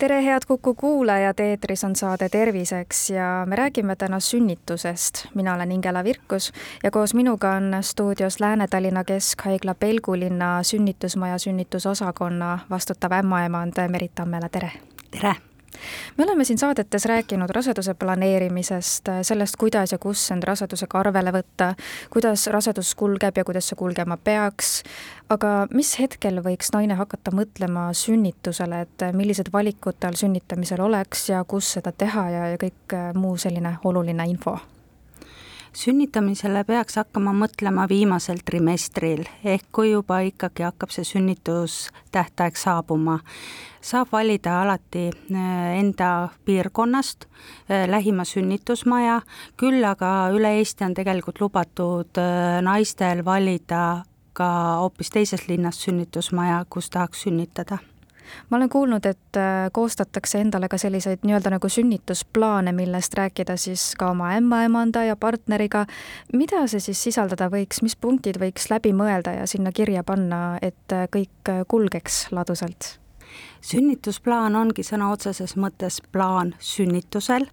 tere, head Kuku kuulajad, eetris on saade Terviseks ja me räägime täna sünnitusest. mina olen Ingela Virkus ja koos minuga on stuudios Lääne-Tallinna Keskhaigla Pelgulinna sünnitusmaja sünnitusosakonna vastutav ämmaemand Merit Tammela, tere! tere! Me oleme siin saadetes rääkinud raseduse planeerimisest, sellest, kuidas ja kus end rasedusega arvele võtta, kuidas rasedus kulgeb ja kuidas see kulgema peaks, aga mis hetkel võiks naine hakata mõtlema sünnitusele, et millised valikud tal sünnitamisel oleks ja kus seda teha ja, ja kõik muu selline oluline info? Sünnitamisele peaks hakkama mõtlema viimasel trimestril, ehk kui juba ikkagi hakkab see sünnitustähtaeg saabuma. Saab valida alati äh, enda piirkonnast äh, lähima sünnitusmaja, küll aga üle Eesti on tegelikult lubatud äh, naistel valida ka hoopis teises linnas sünnitusmaja, kus tahaks sünnitada ma olen kuulnud, et koostatakse endale ka selliseid nii-öelda nagu sünnitusplaane, millest rääkida siis ka oma ämmaemanda ja partneriga. mida see siis sisaldada võiks, mis punktid võiks läbi mõelda ja sinna kirja panna, et kõik kulgeks ladusalt? Sünnitusplaan ongi sõna otseses mõttes plaan sünnitusel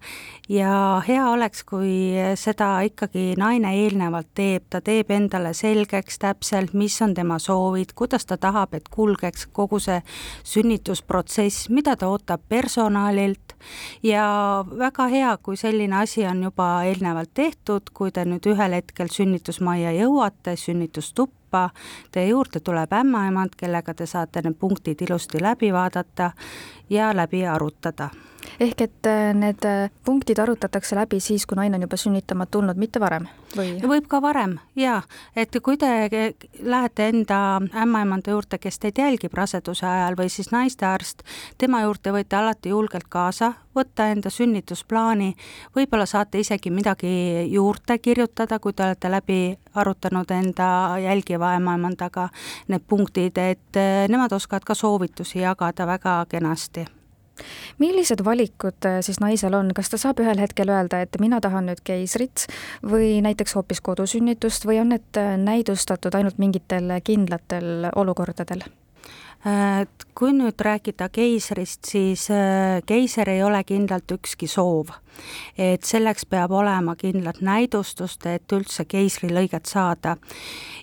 ja hea oleks, kui seda ikkagi naine eelnevalt teeb, ta teeb endale selgeks täpselt, mis on tema soovid, kuidas ta tahab, et kulgeks kogu see sünnitusprotsess, mida ta ootab personalilt. Ja väga hea, kui selline asi on juba eelnevalt tehtud, kui te nüüd ühel hetkel sünnitusmajja jõuate, sünnitustuppa, tuppa, teie juurde tuleb ämmaemand, kellega te saate need punktid ilusti läbi vaadata ja läbi arutada ehk et äh, need äh, punktid arutatakse läbi siis, kui naine on juba sünnitama tulnud, mitte varem või? võib ka varem jaa, et kui te lähete enda ämmaemanda juurde, kes teid jälgib raseduse ajal või siis naistearst, tema juurde võite alati julgelt kaasa võtta enda sünnitusplaani, võib-olla saate isegi midagi juurde kirjutada, kui te olete läbi arutanud enda jälgiva ämmaemandaga need punktid, et äh, nemad oskavad ka soovitusi jagada väga kenasti millised valikud äh, siis naisel on, kas ta saab ühel hetkel öelda, et mina tahan nüüd keisrit või näiteks hoopis kodusünnitust või on need äh, näidustatud ainult mingitel kindlatel olukordadel? et kui nüüd rääkida keisrist, siis äh, keiser ei ole kindlalt ükski soov. Et selleks peab olema kindlat näidustust, et üldse keisrilõiget saada.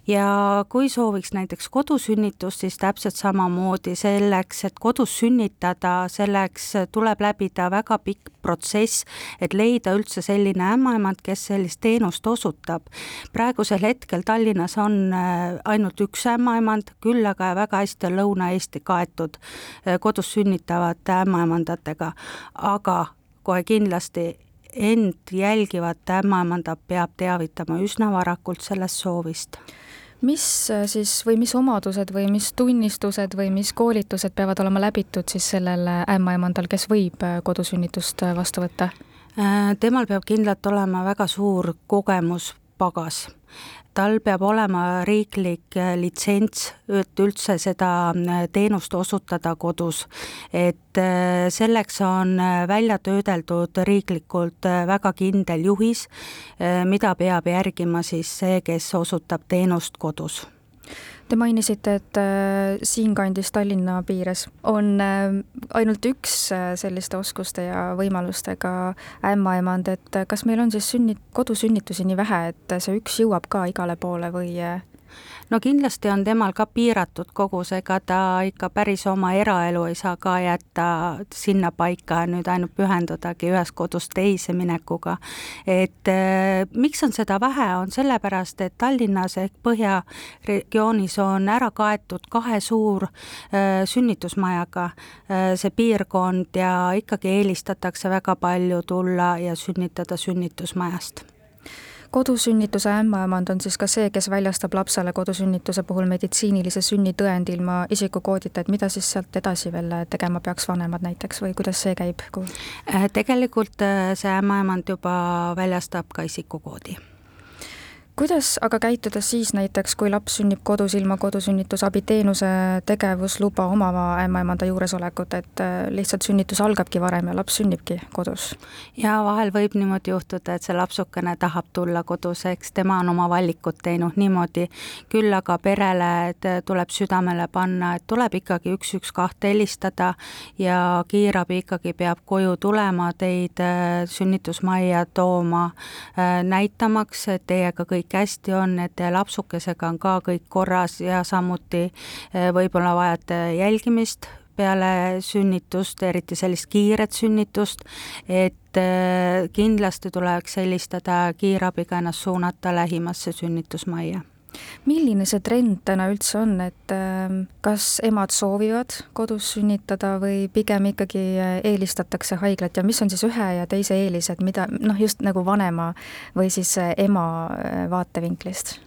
ja kui sooviks näiteks kodusünnitust, siis täpselt samamoodi selleks, et kodus sünnitada, selleks tuleb läbida väga pikk protsess, et leida üldse selline ämmaemand, kes sellist teenust osutab. praegusel hetkel Tallinnas on äh, ainult üks ämmaemand, küll aga väga hästi on Lõuna-Eesti kaetud eh, kodus sünnitavate ämmaemandatega, aga kohe kindlasti end jälgivat ämmaemandat peab teavitama üsna varakult sellest soovist mis eh, siis või mis omadused või mis tunnistused või mis koolitused peavad olema läbitud siis sellel ämmaemandal, kes võib eh, kodusünnitust vastu võtta? temal peab kindlalt olema väga suur kogemuspagas tal peab olema riiklik äh, litsents, et üldse seda äh, teenust osutada kodus. et äh, selleks on välja töödeldud riiklikult väga kindel juhis, mida peab järgima siis see, kes osutab teenust kodus Te mainisite, et äh, siinkandis Tallinna piires on äh, ainult üks äh, selliste oskuste ja võimalustega ämmaemand, et kas meil on siis sünni, kodusünnitusi nii vähe, et see üks jõuab ka igale poole või no kindlasti on temal ka piiratud kogus, ega ta ikka päris oma eraelu ei saa ka jätta sinnapaika nüüd ainult pühendudagi ühest kodust teise minekuga. et eh, miks on seda vähe, on sellepärast, et Tallinnas ehk Põhjaregioonis on ära kaetud kahe suur eh, sünnitusmajaga eh, see piirkond ja ikkagi eelistatakse väga palju tulla ja sünnitada sünnitusmajast kodusünnituse ämmaemand on siis ka see, kes väljastab lapsele kodusünnituse puhul meditsiinilise sünnitõendi ilma isikukoodita, et mida siis sealt edasi veel tegema peaks vanemad näiteks või kuidas see käib? Äh, tegelikult äh, see ämmaemand juba väljastab ka isikukoodi kuidas aga käituda siis näiteks, kui laps sünnib kodus ilma kodusünnitusabiteenuse tegevusluba omava ämmaemanda juuresolekut, et äh, lihtsalt sünnitus algabki varem ja laps sünnibki kodus? ja vahel võib niimoodi juhtuda, et see lapsukene tahab tulla kodus, eks tema on oma valikud teinud niimoodi, küll aga perele tuleb südamele panna, et tuleb ikkagi üks, üks, kahte helistada ja kiirabi ikkagi peab koju tulema, teid äh, sünnitusmajja tooma, äh, näitamaks, et teiega kõik kõik hästi on, et lapsukesega on ka kõik korras ja samuti eh, võib-olla vajate jälgimist peale sünnitust, eriti sellist kiiret sünnitust, et eh, kindlasti tuleks helistada kiirabiga ennast suunata lähimasse sünnitusmajja milline see trend täna üldse on, et ähm, kas emad soovivad kodus sünnitada või pigem ikkagi äh, eelistatakse haiglat ja mis on siis ühe ja teise eelised, mida noh, just nagu vanema või siis äh, ema äh, vaatevinklist?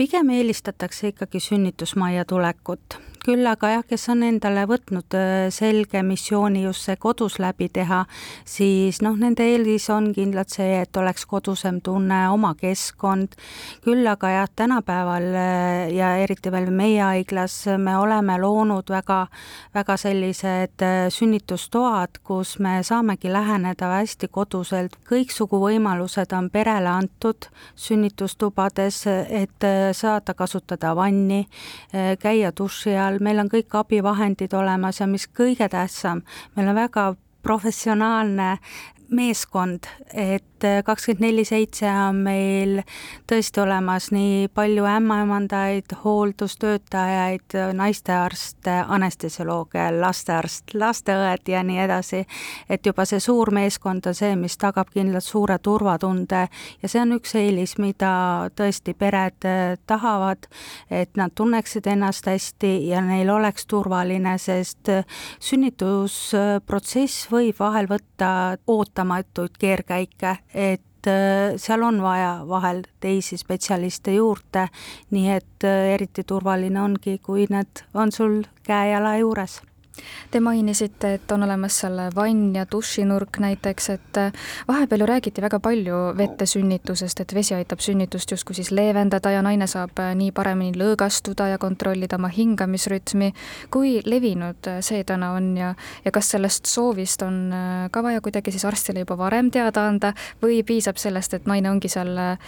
pigem eelistatakse ikkagi sünnitusmajja tulekut küll aga jah, kes on endale võtnud äh, selge missiooni just see kodus läbi teha, siis noh, nende eelis on kindlalt see, et oleks kodusem tunne, oma keskkond, küll aga jah, tänapäeval äh, ja eriti veel meie haiglas me oleme loonud väga, väga sellised äh, sünnitustoad, kus me saamegi läheneda hästi koduselt, kõiksugu võimalused on perele antud sünnitustubades, et saada kasutada vanni, käia duši all, peal, meil on kõik abivahendid olemas ja mis kõige tähtsam, meil on väga professionaalne meeskond, et kakskümmend neli seitse on meil tõesti olemas nii palju ämmaemandaid, hooldustöötajaid, naistearste, anestesiolooge, lastearst, lasteõed ja nii edasi. et juba see suur meeskond on see, mis tagab kindlalt suure turvatunde ja see on üks eelis, mida tõesti pered tahavad, et nad tunneksid ennast hästi ja neil oleks turvaline, sest sünnitusprotsess võib vahel võtta ootamatuid keerkäike et äh, seal on vaja vahel teisi spetsialiste juurde, nii et äh, eriti turvaline ongi, kui need on sul käe-jala juures Te mainisite, et on olemas seal vann ja dušinurk näiteks, et äh, vahepeal ju räägiti väga palju vette sünnitusest, et vesi aitab sünnitust justkui siis leevendada ja naine saab äh, nii paremini lõõgastuda ja kontrollida oma hingamisrütmi. kui levinud äh, see täna on ja, ja kas sellest soovist on ka vaja kuidagi siis arstile juba varem teada anda või piisab sellest, et naine ongi seal äh,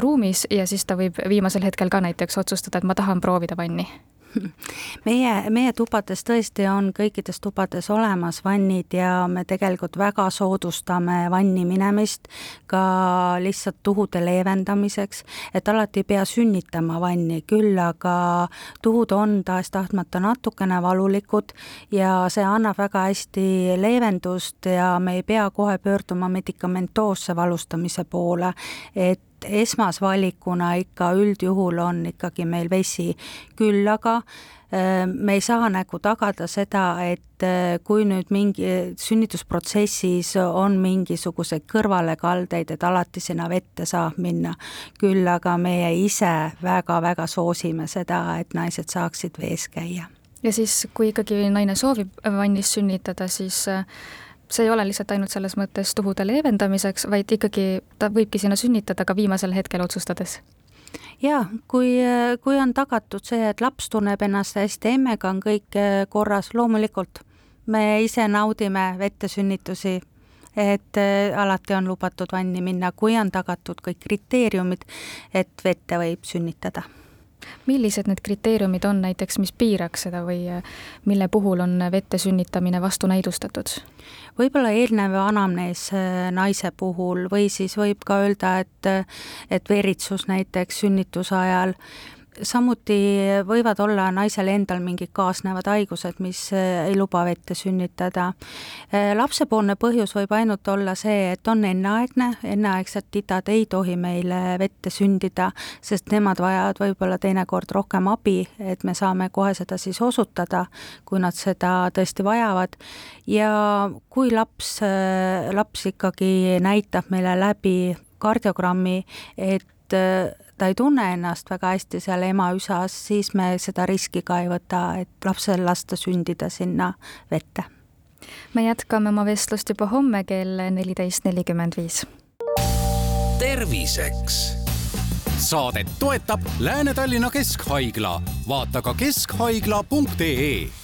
ruumis ja siis ta võib viimasel hetkel ka näiteks otsustada, et ma tahan proovida vanni? meie, meie tubades tõesti on kõikides tubades olemas vannid ja me tegelikult väga soodustame vanni minemist ka lihtsalt tuhude leevendamiseks, et alati ei pea sünnitama vanni, küll aga tuhud on tahes-tahtmata natukene valulikud ja see annab väga hästi leevendust ja me ei pea kohe pöörduma medikamentoosse valustamise poole, et et esmasvalikuna ikka üldjuhul on ikkagi meil vesi, küll aga äh, me ei saa nagu tagada seda, et äh, kui nüüd mingi sünnitusprotsessis on mingisuguseid kõrvalekaldeid, et alati sinna vette saab minna. küll aga meie ise väga-väga soosime seda, et naised saaksid vees käia. ja siis, kui ikkagi naine soovib vannis sünnitada, siis äh, see ei ole lihtsalt ainult selles mõttes tuhude leevendamiseks, vaid ikkagi ta võibki sinna sünnitada ka viimasel hetkel otsustades jaa, kui, kui on tagatud see, et laps tunneb ennast hästi, emmega on kõik eh, korras, loomulikult. me ise naudime vettesünnitusi, et eh, alati on lubatud vanni minna, kui on tagatud kõik kriteeriumid, et vette võib sünnitada millised need kriteeriumid on näiteks, mis piiraks seda või äh, mille puhul on vette sünnitamine vastunäidustatud? võib-olla eelnev anamnees äh, naise puhul või siis võib ka öelda, et et veritsus näiteks sünnituse ajal samuti võivad olla naisel endal mingid kaasnevad haigused, mis eh, ei luba vette sünnitada. Eh, lapsepoolne põhjus võib ainult olla see, et on enneaegne, enneaegsed titad ei tohi meile vette sündida, sest nemad vajavad võib-olla teinekord rohkem abi, et me saame kohe seda siis osutada, kui nad seda tõesti vajavad. ja kui laps, eh, laps ikkagi näitab meile läbi kardiogrammi, et ta ei tunne ennast väga hästi seal ema üsas, siis me seda riski ka ei võta, et lapsel lasta sündida sinna vette. me jätkame oma vestlust juba homme kell neliteist nelikümmend viis. terviseks saadet toetab Lääne-Tallinna Keskhaigla, vaata ka keskhaigla.ee